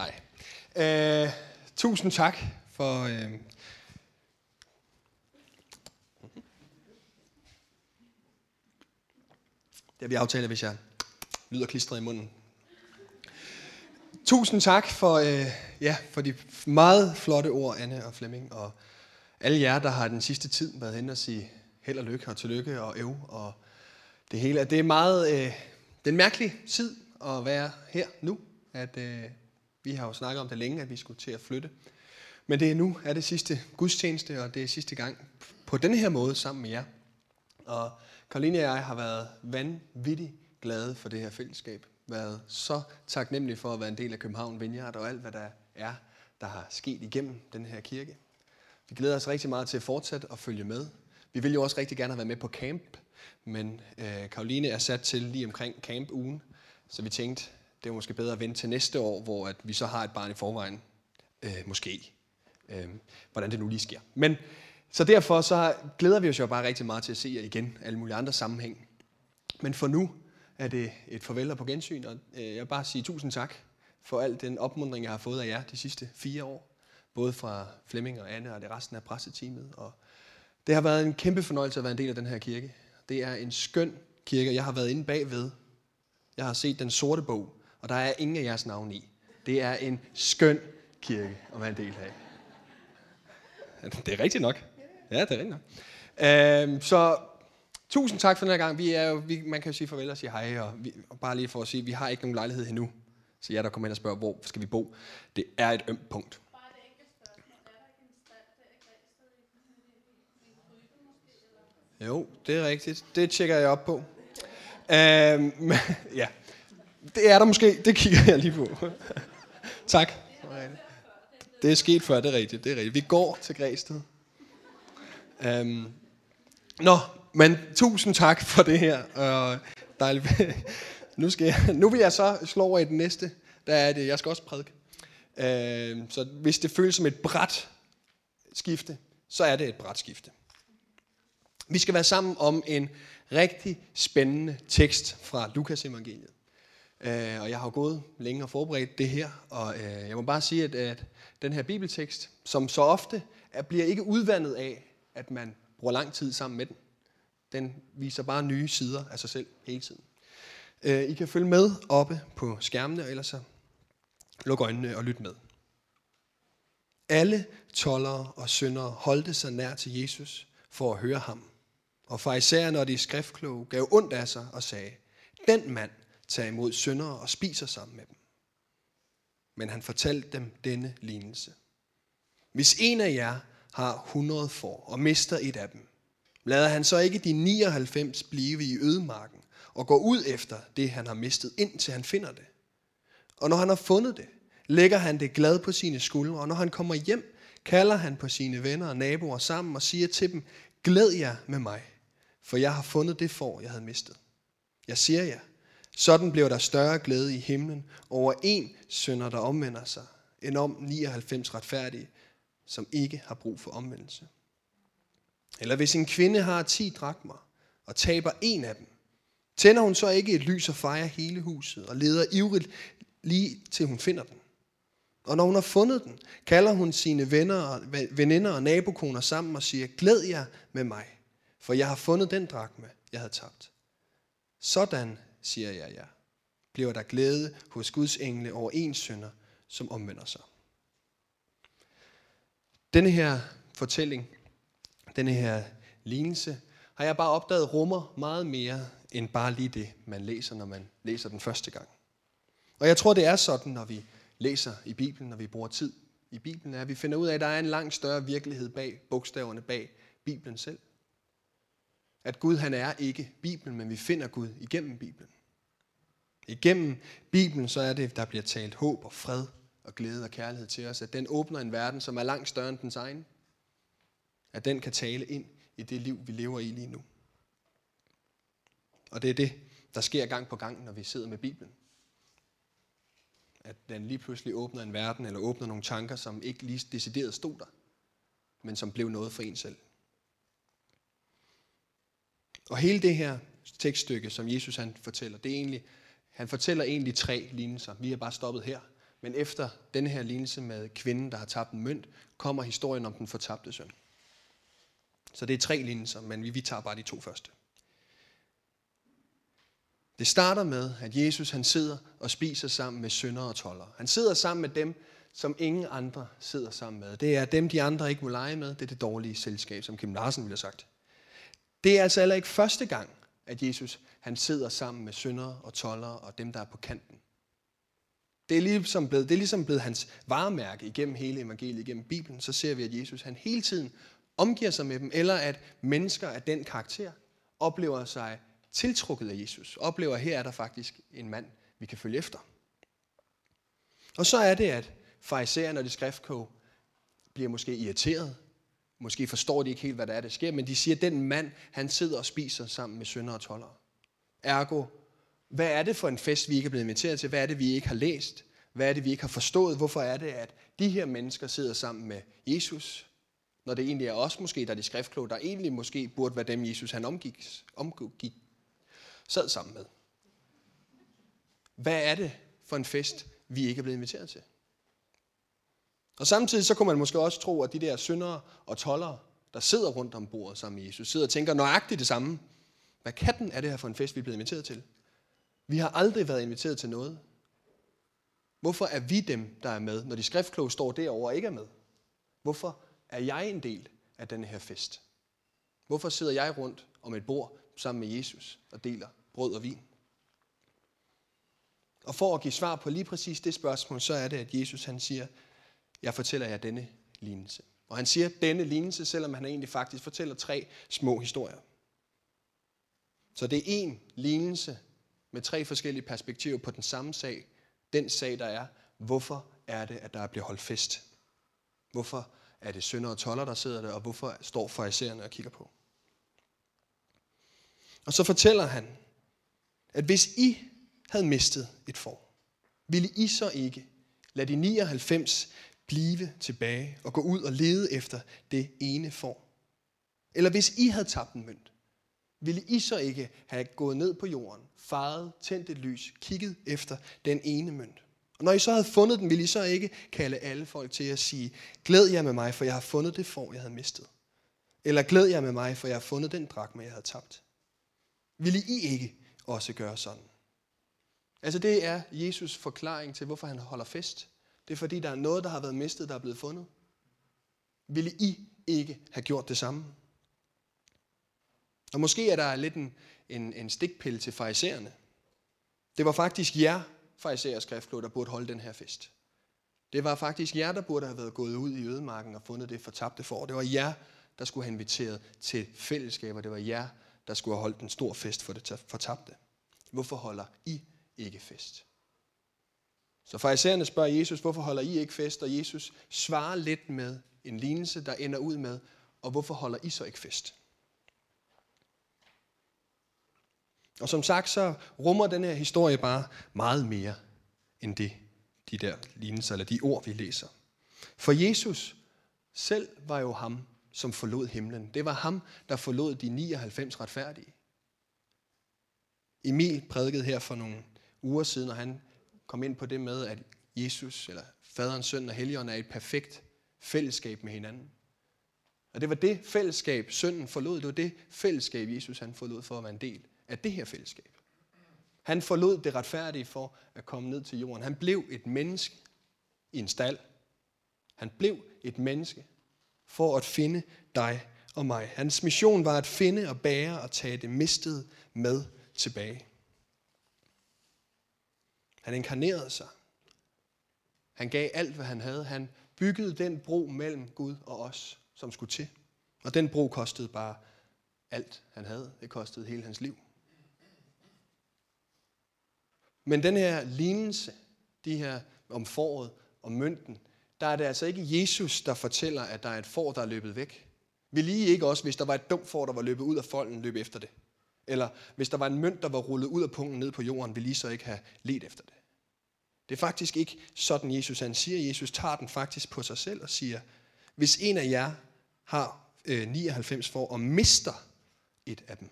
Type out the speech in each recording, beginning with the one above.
Nej. Øh, tusind tak for... Øh... Det har vi aftalt, hvis jeg lyder klistret i munden. Tusind tak for, øh, ja, for de meget flotte ord, Anne og Flemming, og alle jer, der har den sidste tid været hen og sige held og lykke og tillykke og øv og det hele. Det er meget, øh, det er en mærkelig tid at være her nu, at øh, vi har jo snakket om det længe, at vi skulle til at flytte. Men det er nu, er det sidste gudstjeneste, og det er sidste gang på den her måde sammen med jer. Og Karoline og jeg har været vanvittigt glade for det her fællesskab. Været så taknemmelige for at være en del af København Vineyard og alt, hvad der er, der har sket igennem den her kirke. Vi glæder os rigtig meget til at fortsætte og følge med. Vi vil jo også rigtig gerne have været med på camp, men øh, Karoline er sat til lige omkring camp-ugen, så vi tænkte, det er måske bedre at vente til næste år, hvor at vi så har et barn i forvejen. Øh, måske. Øh, hvordan det nu lige sker. Men så derfor så glæder vi os jo bare rigtig meget til at se jer igen, alle mulige andre sammenhæng. Men for nu er det et farvel og på gensyn, og øh, jeg vil bare sige tusind tak for al den opmundring, jeg har fået af jer de sidste fire år. Både fra Flemming og Anne og det resten af presseteamet. Og det har været en kæmpe fornøjelse at være en del af den her kirke. Det er en skøn kirke, jeg har været inde bagved. Jeg har set den sorte bog, og der er ingen af jeres navn i. Det er en skøn kirke at være en del af. Det er rigtigt nok. Ja, det er rigtigt nok. Øhm, så tusind tak for den her gang. Vi er jo, vi, man kan jo sige farvel og sige hej, og, vi, og bare lige for at sige, vi har ikke nogen lejlighed endnu. Så jer, der kommer ind og spørger, hvor skal vi bo? Det er et ømt punkt. Jo, det er rigtigt. Det tjekker jeg op på. Øhm, ja, det er der måske. Det kigger jeg lige på. tak. Det er sket før, det er rigtigt. Det er rigtigt. Vi går til Græsted. Um, nå, men tusind tak for det her. Og dejligt. nu, skal jeg, nu vil jeg så slå over i den næste. Der er det, jeg skal også prædike. Uh, så hvis det føles som et bræt skifte, så er det et bræt skifte. Vi skal være sammen om en rigtig spændende tekst fra Lukas evangeliet. Øh, og jeg har gået længe og forberedt det her, og øh, jeg må bare sige, at, at den her bibeltekst, som så ofte er, bliver ikke udvandet af, at man bruger lang tid sammen med den. Den viser bare nye sider af sig selv hele tiden. Øh, I kan følge med oppe på skærmene, og ellers så luk øjnene og lyt med. Alle tollere og syndere holdte sig nær til Jesus for at høre ham. Og farisæerne og de skriftkloge gav ondt af sig og sagde, den mand tager imod syndere og spiser sammen med dem. Men han fortalte dem denne lignelse. Hvis en af jer har 100 får og mister et af dem, lader han så ikke de 99 blive i ødemarken og går ud efter det, han har mistet, indtil han finder det. Og når han har fundet det, lægger han det glad på sine skuldre, og når han kommer hjem, kalder han på sine venner og naboer sammen og siger til dem, glæd jer med mig, for jeg har fundet det får, jeg havde mistet. Jeg siger jer, sådan bliver der større glæde i himlen over en sønder, der omvender sig, end om 99 retfærdige, som ikke har brug for omvendelse. Eller hvis en kvinde har 10 drakmer og taber en af dem, tænder hun så ikke et lys og fejrer hele huset og leder ivrigt lige til hun finder den. Og når hun har fundet den, kalder hun sine venner og, veninder og nabokoner sammen og siger, glæd jer med mig, for jeg har fundet den drakme, jeg havde tabt. Sådan, siger jeg jer, bliver der glæde hos Guds engle over en sønder, som omvender sig. Denne her fortælling, denne her lignelse, har jeg bare opdaget rummer meget mere end bare lige det, man læser, når man læser den første gang. Og jeg tror, det er sådan, når vi læser i Bibelen, når vi bruger tid i Bibelen, at vi finder ud af, at der er en langt større virkelighed bag bogstaverne, bag Bibelen selv. At Gud han er ikke Bibelen, men vi finder Gud igennem Bibelen. Igennem Bibelen så er det, der bliver talt håb og fred og glæde og kærlighed til os, at den åbner en verden, som er langt større end dens egen. At den kan tale ind i det liv, vi lever i lige nu. Og det er det, der sker gang på gang, når vi sidder med Bibelen. At den lige pludselig åbner en verden, eller åbner nogle tanker, som ikke lige decideret stod der, men som blev noget for en selv. Og hele det her tekststykke, som Jesus han fortæller, det er egentlig, han fortæller egentlig tre lignelser. Vi er bare stoppet her. Men efter den her lignelse med kvinden, der har tabt en mønt, kommer historien om den fortabte søn. Så det er tre lignelser, men vi, vi tager bare de to første. Det starter med, at Jesus han sidder og spiser sammen med sønder og toller. Han sidder sammen med dem, som ingen andre sidder sammen med. Det er dem, de andre ikke må lege med. Det er det dårlige selskab, som Kim Larsen ville have sagt. Det er altså heller ikke første gang, at Jesus han sidder sammen med syndere og tollere og dem, der er på kanten. Det er, ligesom blevet, det er ligesom blevet hans varemærke igennem hele evangeliet, igennem Bibelen. Så ser vi, at Jesus han hele tiden omgiver sig med dem, eller at mennesker af den karakter oplever sig tiltrukket af Jesus. Oplever, at her er der faktisk en mand, vi kan følge efter. Og så er det, at farisæerne og de skriftkog bliver måske irriteret. Måske forstår de ikke helt, hvad der er, der sker, men de siger, at den mand, han sidder og spiser sammen med sønder og tollere. Ergo, hvad er det for en fest, vi ikke er blevet inviteret til? Hvad er det, vi ikke har læst? Hvad er det, vi ikke har forstået? Hvorfor er det, at de her mennesker sidder sammen med Jesus, når det egentlig er os måske, der er de skriftkloge, der egentlig måske burde være dem, Jesus han omgik, omgik sad sammen med. Hvad er det for en fest, vi ikke er blevet inviteret til? Og samtidig så kunne man måske også tro, at de der syndere og tollere, der sidder rundt om bordet sammen med Jesus, sidder og tænker nøjagtigt det samme. Hvad katten er det her for en fest, vi er blevet inviteret til? Vi har aldrig været inviteret til noget. Hvorfor er vi dem, der er med, når de skriftkloge står derovre og ikke er med? Hvorfor er jeg en del af den her fest? Hvorfor sidder jeg rundt om et bord sammen med Jesus og deler brød og vin? Og for at give svar på lige præcis det spørgsmål, så er det, at Jesus han siger, jeg fortæller jer denne lignelse. Og han siger denne lignelse, selvom han egentlig faktisk fortæller tre små historier. Så det er en lignelse med tre forskellige perspektiver på den samme sag. Den sag, der er, hvorfor er det, at der bliver holdt fest? Hvorfor er det sønder og toller, der sidder der, og hvorfor står farisæerne og kigger på? Og så fortæller han, at hvis I havde mistet et får, ville I så ikke lade de 99 blive tilbage og gå ud og lede efter det ene får? Eller hvis I havde tabt en mønt, ville I så ikke have gået ned på jorden, faret, tændt et lys, kigget efter den ene mønt? Og når I så havde fundet den, ville I så ikke kalde alle folk til at sige, glæd jer med mig, for jeg har fundet det får, jeg havde mistet. Eller glæd jer med mig, for jeg har fundet den drakme, jeg havde tabt. Ville I ikke også gøre sådan? Altså det er Jesus forklaring til, hvorfor han holder fest. Det er fordi, der er noget, der har været mistet, der er blevet fundet. Ville I ikke have gjort det samme? Og måske er der lidt en, en, en stikpille til farisæerne. Det var faktisk jer, farisæer skriftklog, der burde holde den her fest. Det var faktisk jer, der burde have været gået ud i ødemarken og fundet det fortabte for. Det var jer, der skulle have inviteret til fællesskaber. Det var jer, der skulle have holdt en stor fest for det fortabte. Hvorfor holder I ikke fest? Så farisæerne spørger Jesus, hvorfor holder I ikke fest? Og Jesus svarer lidt med en lignelse, der ender ud med, og hvorfor holder I så ikke fest? Og som sagt, så rummer den her historie bare meget mere end det, de der lignelser, eller de ord, vi læser. For Jesus selv var jo ham, som forlod himlen. Det var ham, der forlod de 99 retfærdige. Emil prædikede her for nogle uger siden, og han kom ind på det med, at Jesus, eller faderen, søn og helligånden er et perfekt fællesskab med hinanden. Og det var det fællesskab, sønnen forlod. Det var det fællesskab, Jesus han forlod for at være en del af det her fællesskab. Han forlod det retfærdige for at komme ned til jorden. Han blev et menneske i en stald. Han blev et menneske for at finde dig og mig. Hans mission var at finde og bære og tage det mistede med tilbage. Han inkarnerede sig. Han gav alt, hvad han havde. Han byggede den bro mellem Gud og os, som skulle til. Og den bro kostede bare alt, han havde. Det kostede hele hans liv. Men den her lignelse, de her om foråret, og mønten, der er det altså ikke Jesus, der fortæller, at der er et får, der er løbet væk. Vi lige ikke også, hvis der var et dumt får, der var løbet ud af folden, løbe efter det. Eller hvis der var en mønt, der var rullet ud af punkten ned på jorden, ville lige så ikke have let efter det. Det er faktisk ikke sådan, Jesus han siger. Jesus tager den faktisk på sig selv og siger, hvis en af jer har øh, 99 for og mister et af dem,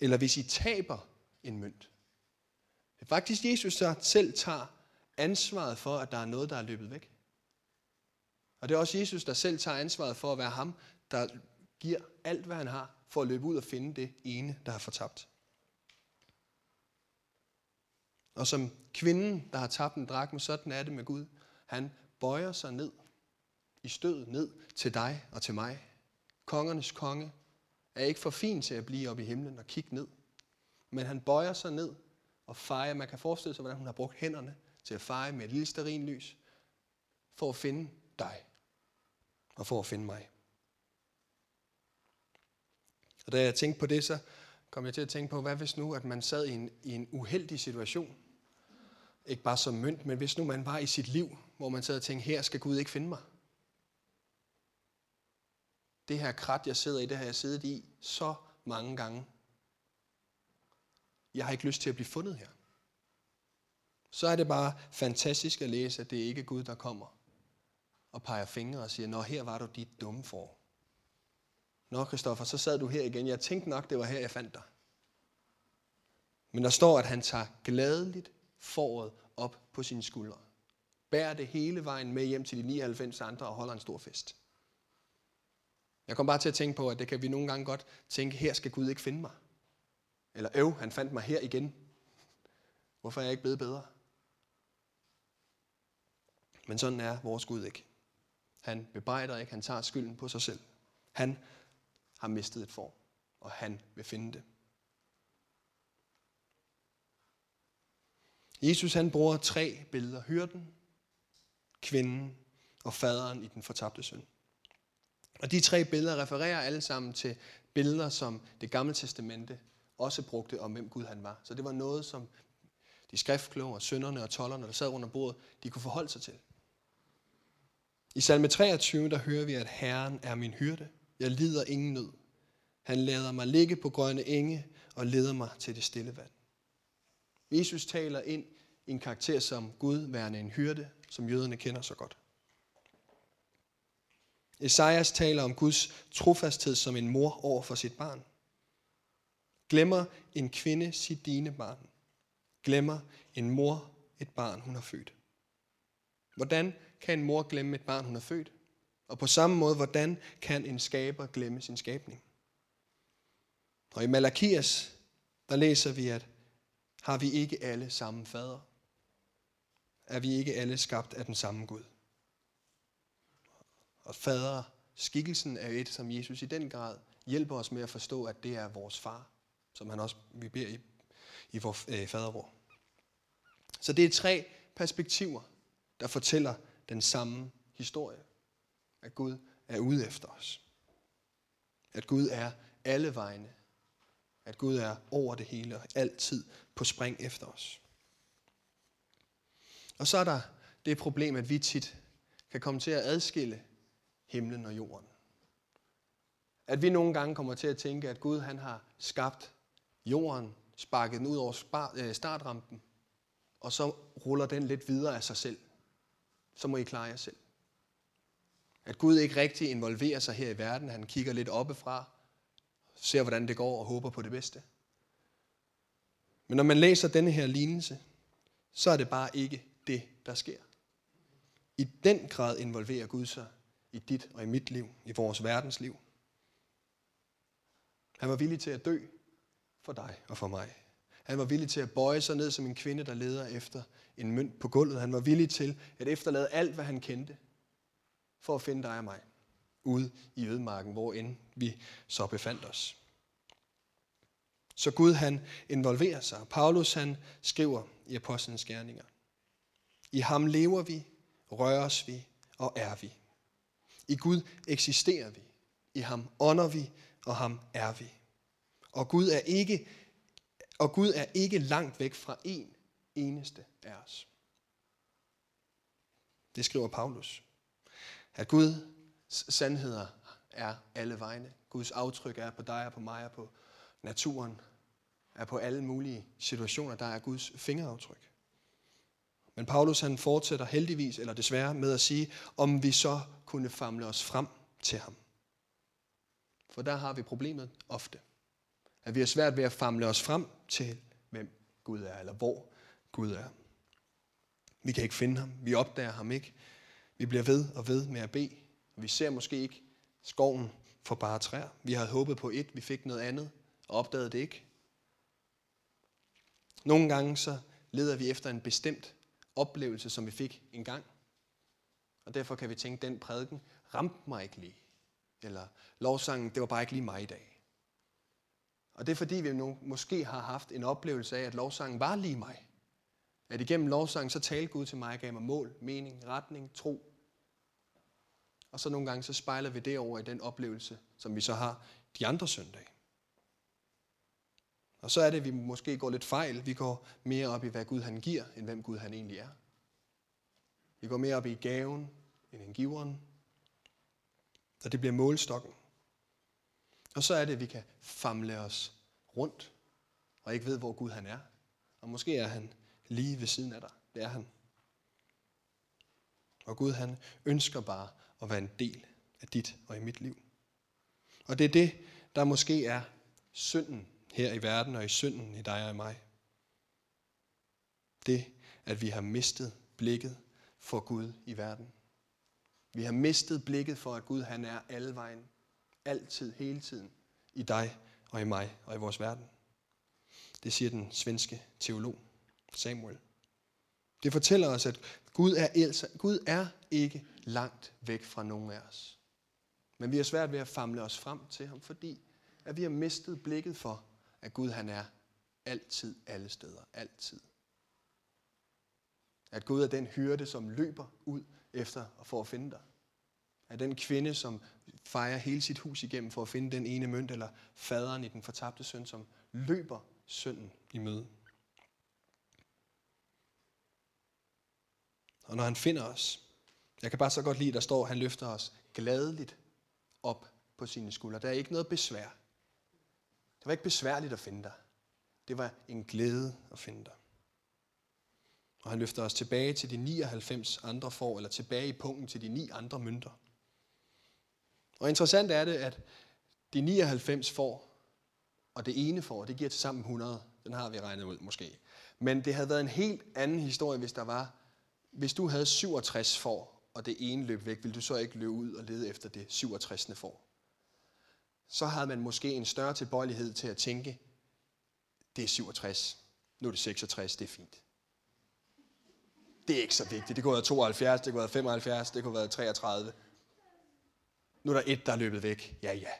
eller hvis I taber en mønt. Det er faktisk Jesus, der selv tager ansvaret for, at der er noget, der er løbet væk. Og det er også Jesus, der selv tager ansvaret for at være ham, der giver alt, hvad han har, for at løbe ud og finde det ene, der har fortabt. Og som kvinden, der har tabt en drakme, sådan er det med Gud. Han bøjer sig ned i stød ned til dig og til mig. Kongernes konge er ikke for fin til at blive oppe i himlen og kigge ned. Men han bøjer sig ned og fejer. Man kan forestille sig, hvordan hun har brugt hænderne til at feje med et lille lys for at finde dig og for at finde mig. Og da jeg tænkte på det, så kom jeg til at tænke på, hvad hvis nu, at man sad i en, i en uheldig situation, ikke bare som mønt, men hvis nu man var i sit liv, hvor man sad og tænkte, her skal Gud ikke finde mig. Det her krat, jeg sidder i, det har jeg siddet i så mange gange. Jeg har ikke lyst til at blive fundet her. Så er det bare fantastisk at læse, at det ikke er Gud, der kommer og peger fingre og siger, Nå, her var du dit dumme for. Nå, Kristoffer, så sad du her igen. Jeg tænkte nok, det var her, jeg fandt dig. Men der står, at han tager gladeligt foråret op på sine skuldre. Bærer det hele vejen med hjem til de 99 andre og holder en stor fest. Jeg kom bare til at tænke på, at det kan vi nogle gange godt tænke, her skal Gud ikke finde mig. Eller øv, han fandt mig her igen. Hvorfor er jeg ikke blevet bedre? Men sådan er vores Gud ikke. Han bebrejder ikke, han tager skylden på sig selv. Han har mistet et form, og han vil finde det. Jesus han bruger tre billeder. Hyrden, kvinden og faderen i den fortabte søn. Og de tre billeder refererer alle sammen til billeder, som det gamle testamente også brugte om, hvem Gud han var. Så det var noget, som de skriftkloge og sønderne og tollerne, der sad under bordet, de kunne forholde sig til. I salme 23, der hører vi, at Herren er min hyrde. Jeg lider ingen nød. Han lader mig ligge på grønne enge og leder mig til det stille vand. Jesus taler ind i en karakter som Gud værende en hyrde, som jøderne kender så godt. Esajas taler om Guds trofasthed som en mor over for sit barn. Glemmer en kvinde sit dine barn. Glemmer en mor et barn, hun har født. Hvordan kan en mor glemme et barn, hun har født? Og på samme måde, hvordan kan en skaber glemme sin skabning? Og i Malakias, der læser vi, at har vi ikke alle samme fader? Er vi ikke alle skabt af den samme Gud? Og fader, skikkelsen er et, som Jesus i den grad hjælper os med at forstå, at det er vores far, som han også vi beder i, i vores øh, fadervor. Så det er tre perspektiver, der fortæller den samme historie. At Gud er ude efter os. At Gud er alle vegne. At Gud er over det hele og altid på spring efter os. Og så er der det problem, at vi tit kan komme til at adskille himlen og jorden. At vi nogle gange kommer til at tænke, at Gud han har skabt jorden, sparket den ud over øh, startrampen, og så ruller den lidt videre af sig selv. Så må I klare jer selv. At Gud ikke rigtig involverer sig her i verden. Han kigger lidt oppefra, ser hvordan det går og håber på det bedste. Men når man læser denne her lignelse, så er det bare ikke det, der sker. I den grad involverer Gud sig i dit og i mit liv, i vores verdens liv. Han var villig til at dø for dig og for mig. Han var villig til at bøje sig ned som en kvinde, der leder efter en mønt på gulvet. Han var villig til at efterlade alt, hvad han kendte, for at finde dig og mig ude i ødemarken, hvor end vi så befandt os. Så Gud han involverer sig. Paulus han skriver i Apostlenes Gerninger. I ham lever vi, røres vi og er vi. I Gud eksisterer vi. I ham ånder vi, og ham er vi. Og Gud er ikke, og Gud er ikke langt væk fra en eneste af os. Det skriver Paulus. At Guds sandheder er alle vegne. Guds aftryk er på dig og på mig og på naturen. Er på alle mulige situationer, der er Guds fingeraftryk. Men Paulus han fortsætter heldigvis, eller desværre, med at sige, om vi så kunne famle os frem til ham. For der har vi problemet ofte. At vi har svært ved at famle os frem til, hvem Gud er, eller hvor Gud er. Vi kan ikke finde ham. Vi opdager ham ikke. Vi bliver ved og ved med at bede. Vi ser måske ikke skoven for bare træer. Vi havde håbet på et, vi fik noget andet, og opdagede det ikke. Nogle gange så leder vi efter en bestemt oplevelse, som vi fik en gang. Og derfor kan vi tænke, den prædiken ramte mig ikke lige. Eller lovsangen, det var bare ikke lige mig i dag. Og det er fordi, vi nu måske har haft en oplevelse af, at lovsangen var lige mig. At igennem lovsangen, så talte Gud til mig og gav mig mål, mening, retning, tro. Og så nogle gange, så spejler vi det over i den oplevelse, som vi så har de andre søndage. Og så er det, at vi måske går lidt fejl. Vi går mere op i, hvad Gud han giver, end hvem Gud han egentlig er. Vi går mere op i gaven, end en giveren. Og det bliver målstokken. Og så er det, at vi kan famle os rundt, og ikke ved, hvor Gud han er. Og måske er han lige ved siden af dig. Det er han. Og Gud han ønsker bare at være en del af dit og i mit liv. Og det er det, der måske er synden her i verden og i synden i dig og i mig. Det, at vi har mistet blikket for Gud i verden. Vi har mistet blikket for, at Gud han er alle vejen, altid, hele tiden, i dig og i mig og i vores verden. Det siger den svenske teolog Samuel. Det fortæller os, at Gud er, Gud er ikke langt væk fra nogen af os. Men vi har svært ved at famle os frem til ham, fordi at vi har mistet blikket for, at Gud han er altid, alle steder, altid. At Gud er den hyrde, som løber ud efter og for at finde dig. At den kvinde, som fejrer hele sit hus igennem for at finde den ene mønt, eller faderen i den fortabte søn, som løber sønnen i møde. Og når han finder os, jeg kan bare så godt lide, der står, at han løfter os gladeligt op på sine skuldre. Der er ikke noget besvær. Det var ikke besværligt at finde dig. Det var en glæde at finde dig. Og han løfter os tilbage til de 99 andre får, eller tilbage i punkten til de ni andre mønter. Og interessant er det, at de 99 får, og det ene får, det giver til sammen 100. Den har vi regnet ud måske. Men det havde været en helt anden historie, hvis der var, hvis du havde 67 får, og det ene løb væk, ville du så ikke løbe ud og lede efter det 67. får? Så havde man måske en større tilbøjelighed til at tænke, det er 67, nu er det 66, det er fint. Det er ikke så vigtigt. Det kunne være 72, det kunne være 75, det kunne være 33. Nu er der et, der er løbet væk. Ja, ja.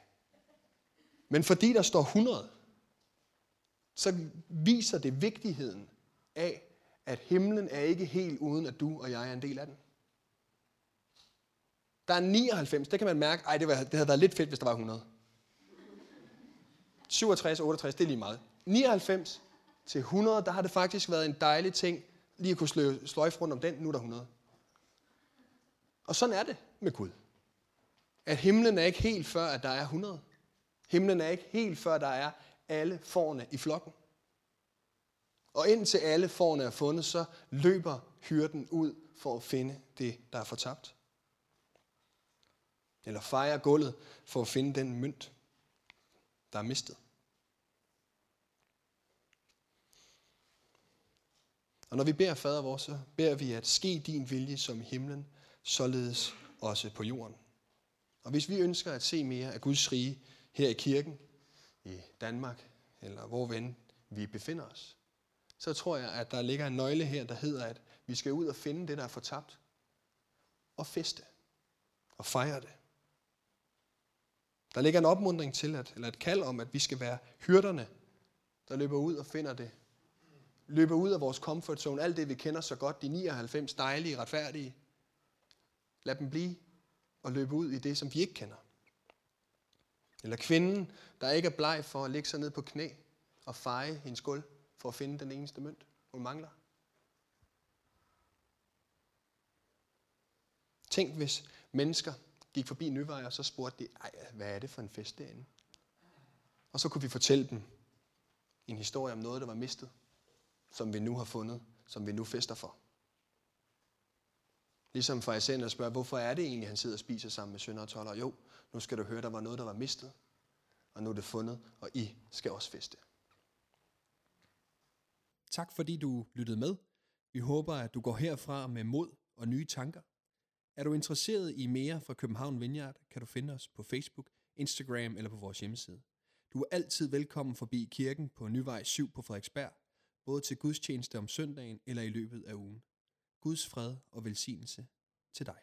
Men fordi der står 100, så viser det vigtigheden af, at himlen er ikke helt uden, at du og jeg er en del af den. Der er 99, det kan man mærke, ej, det, var, det havde været lidt fedt, hvis der var 100. 67, 68, det er lige meget. 99 til 100, der har det faktisk været en dejlig ting, lige at kunne sløjfe rundt om den, nu er der 100. Og sådan er det med Gud. At himlen er ikke helt før, at der er 100. Himlen er ikke helt før, der er alle forne i flokken. Og indtil alle forne er fundet, så løber hyrden ud for at finde det, der er fortabt. Eller fejre gulvet for at finde den mønt, der er mistet. Og når vi beder fader vores, så beder vi, at ske din vilje som i himlen, således også på jorden. Og hvis vi ønsker at se mere af Guds rige her i kirken, i Danmark, eller hvor end vi befinder os, så tror jeg, at der ligger en nøgle her, der hedder, at vi skal ud og finde det, der er fortabt, og feste, og fejre det. Der ligger en opmundring til, at, eller et kald om, at vi skal være hyrderne, der løber ud og finder det. Løber ud af vores comfort zone, alt det vi kender så godt, de 99 dejlige, retfærdige. Lad dem blive og løbe ud i det, som vi ikke kender. Eller kvinden, der ikke er bleg for at lægge sig ned på knæ og feje hendes gulv for at finde den eneste mønt, hun mangler. Tænk, hvis mennesker gik forbi Nyvej, og så spurgte de, Ej, hvad er det for en fest derinde? Og så kunne vi fortælle dem en historie om noget, der var mistet, som vi nu har fundet, som vi nu fester for. Ligesom farisæerne spørger, hvorfor er det egentlig, han sidder og spiser sammen med sønder og toller? Jo, nu skal du høre, der var noget, der var mistet, og nu er det fundet, og I skal også feste. Tak fordi du lyttede med. Vi håber, at du går herfra med mod og nye tanker. Er du interesseret i mere fra København Vineyard, kan du finde os på Facebook, Instagram eller på vores hjemmeside. Du er altid velkommen forbi kirken på Nyvej 7 på Frederiksberg, både til gudstjeneste om søndagen eller i løbet af ugen. Guds fred og velsignelse til dig.